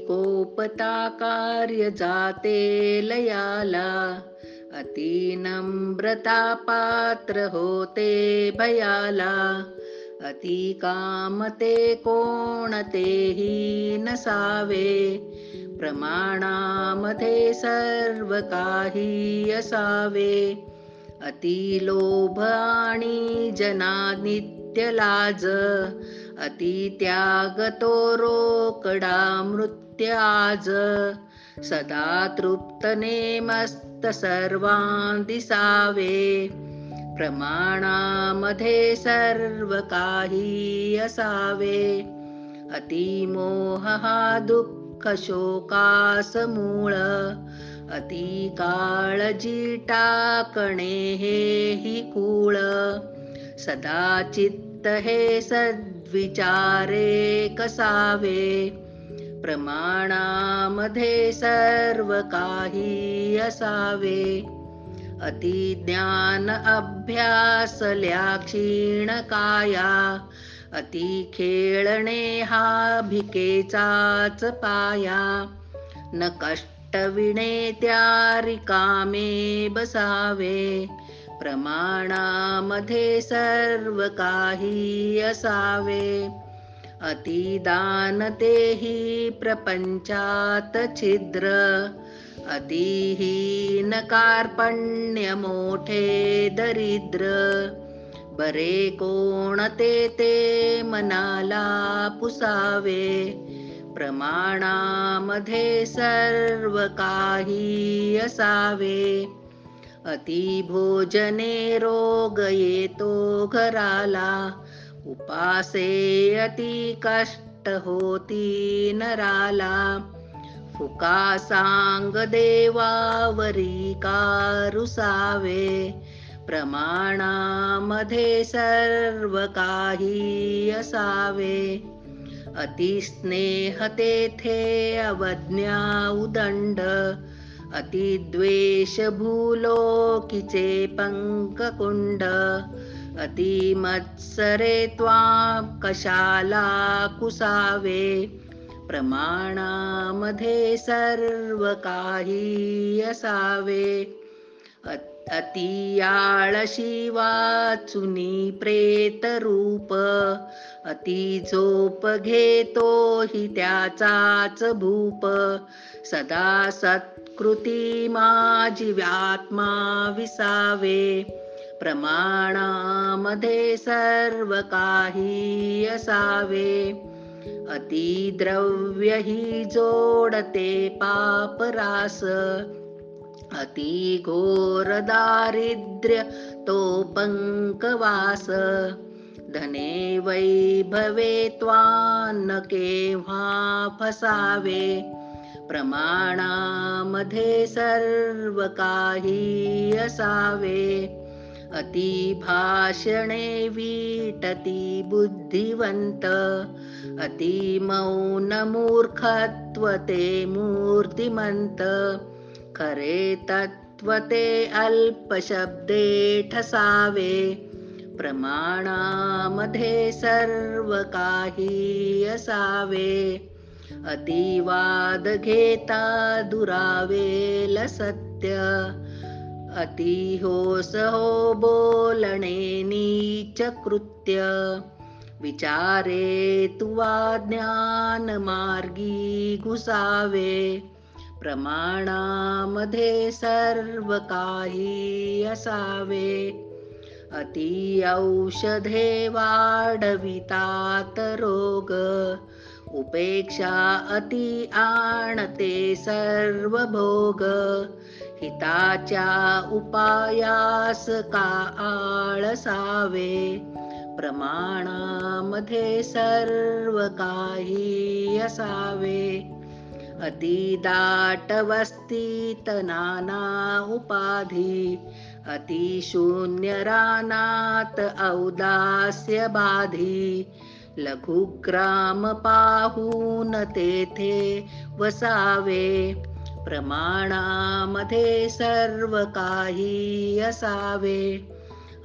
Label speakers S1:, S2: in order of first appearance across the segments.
S1: कोपता कार्य जाते लयाला. अति नम्रता पात्र होते भयाला. अति कामते कोणतेही नसावे. प्रमाणामध्ये सर्व काही असावे. अति लोभ आणि जना नित्य अतित्यागतो अति रोकडा मृत्याज सदा तृप्तनेमस्त सर्वां दिसावे प्रमाणामध्ये सर्व काही असावे अतिमोह हा दुःख शोकास मूळ अति काळजी टाकणे हे हि कूळ। सदा चित्त हे सद्विचारे कसावे. प्रमाणामध्ये सर्व काही असावे. अति ज्ञान अभ्यासल्या क्षीण काया अति खेळणे हा भिकेचाच पाया. न कष्टविणे त्या रिकामे बसावे. प्रमाणामध्ये सर्व काही असावे. अतिदान तेही प्रपंचात छिद्र. अतिहीन कार्पण्य मोठे दरिद्र. बरे कोणते ते मनाला पुसावे. प्रमाणामध्ये सर्व काही असावे. अति भोजने रोग येतो घराला. उपासे अति कष्ट होती नराला. फुका सांग देवावरी कारुसावे. प्रमाणामध्ये सर्व काही असावे. अतिस्नेह तेथे अवज्ञा उदंड. अतिद्वेष भूलोकिचे पङ्ककुण्ड अति मत्सरे त्वां कशाला कुसावे प्रमाणामध्ये सर्व काही असावे अतियाळशी वाचुनी अति झोप घेतो हि त्याचाच भूप सदा सत् कृतिमाजिवात्मा विसावे। प्रमाणामधे सर्वकाही असावे अतिद्रव्यहि जोडते पापरास। अतिघोरदारिद्र्य अतिघोरदारिद्र्यतोपङ्कवास। धने वै भवे त्वान्न केह्वासावे प्रमाणामधे सर्व काहीयसा अतिभाषणे वीटति बुद्धिवन्त। अतिमौनमूर्खत्वते मूर्तिमन्त। खरे तत्त्वते अल्पशब्दे ठसावे प्रमाणामधे सर्वकाहीयसा वे अतिवाद घेता दुरावेल सत्य. अति होस हो बोलणे नीच कृत्य. विचारे तुवा ज्ञान मार्गी घुसावे. प्रमाणामध्ये सर्व काही असावे. अति औषधे वाढवितात रोग. उपेक्षा अति आणते सर्व भोग हिताच्या उपायास का आळसावे? प्रमाणामध्ये सर्व काही असावे. अति वस्तीत नाना उपाधी. अतिशून्य रानात औदास्य बाधी लघुग्राम पाहून तेथे वसावे प्रमाणामध्ये सर्व काही असावे.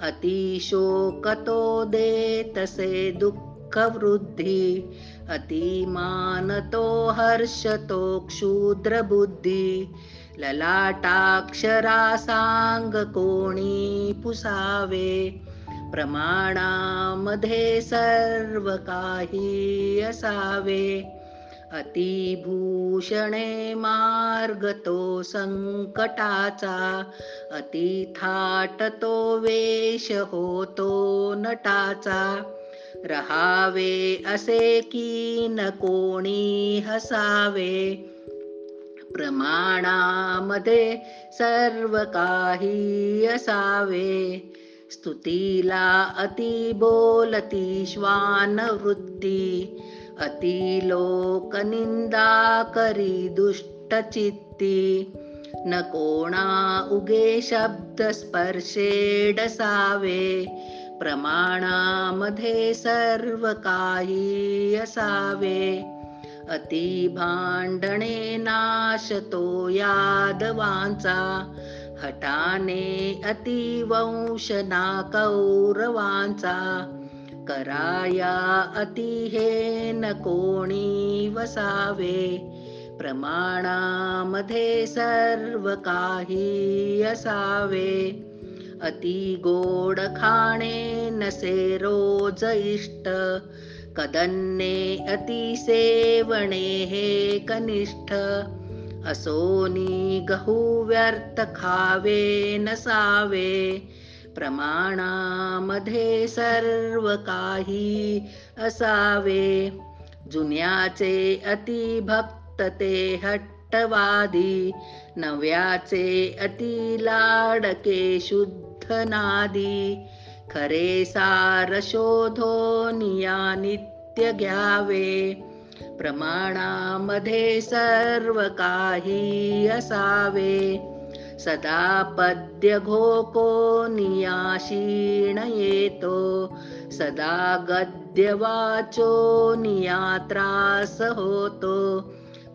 S1: अतिशोकतो देतसे दे तसे दुःख दुःखवृद्धी अतिमानतो हर्षतो क्षुद्रबुद्धी. ललाटाक्षरासांग कोणी पुसावे प्रमाणामध्ये सर्व काही असावे. अतिभूषणे मार्ग तो संकटाचा अतिथाट तो वेश होतो नटाचा. रहावे असे की न कोणी हसावे. प्रमाणामध्ये सर्व काही असावे. स्तुतीला अति बोलती श्वान वृत्ती अति लोक निंदा करी दुष्ट चित्ती न कोणा उगे शब्द स्पर्शे डसावे प्रमाणामध्ये सर्व काही असावे. अति भांडणे नाशतो यादवांचा. हटाने अतिवंश ना कौरवांचा कराया अति हे न कोणी वसावे? प्रमाणामध्ये सर्व काही असावे. अति गोड खाणे नसे रोज इष्ट कदन्ने अति सेवणे हे कनिष्ठ. असोनी गहू व्यर्थ खावे नसावे. प्रमाणामध्ये सर्व काही असावे. जुन्याचे अतिभक्त ते हट्टवादी नव्याचे अति लाडके शुद्ध नादी. खरे सार शोधो निया नित्य घ्यावे. प्रमाणामध्ये सर्व काही असावे. सदा पद्य घोको नियाशीण येतो. सदा गद्य वाचो नियात्रास होतो.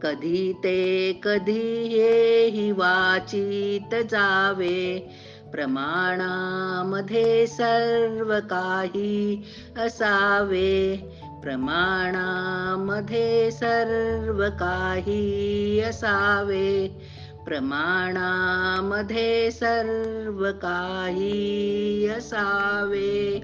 S1: कधी ते कधी हेही वाचित जावे. प्रमाणामध्ये सर्व काही असावे. प्रमाणा मधे सर्व काहि असावे। प्रमाणा मधे असावे।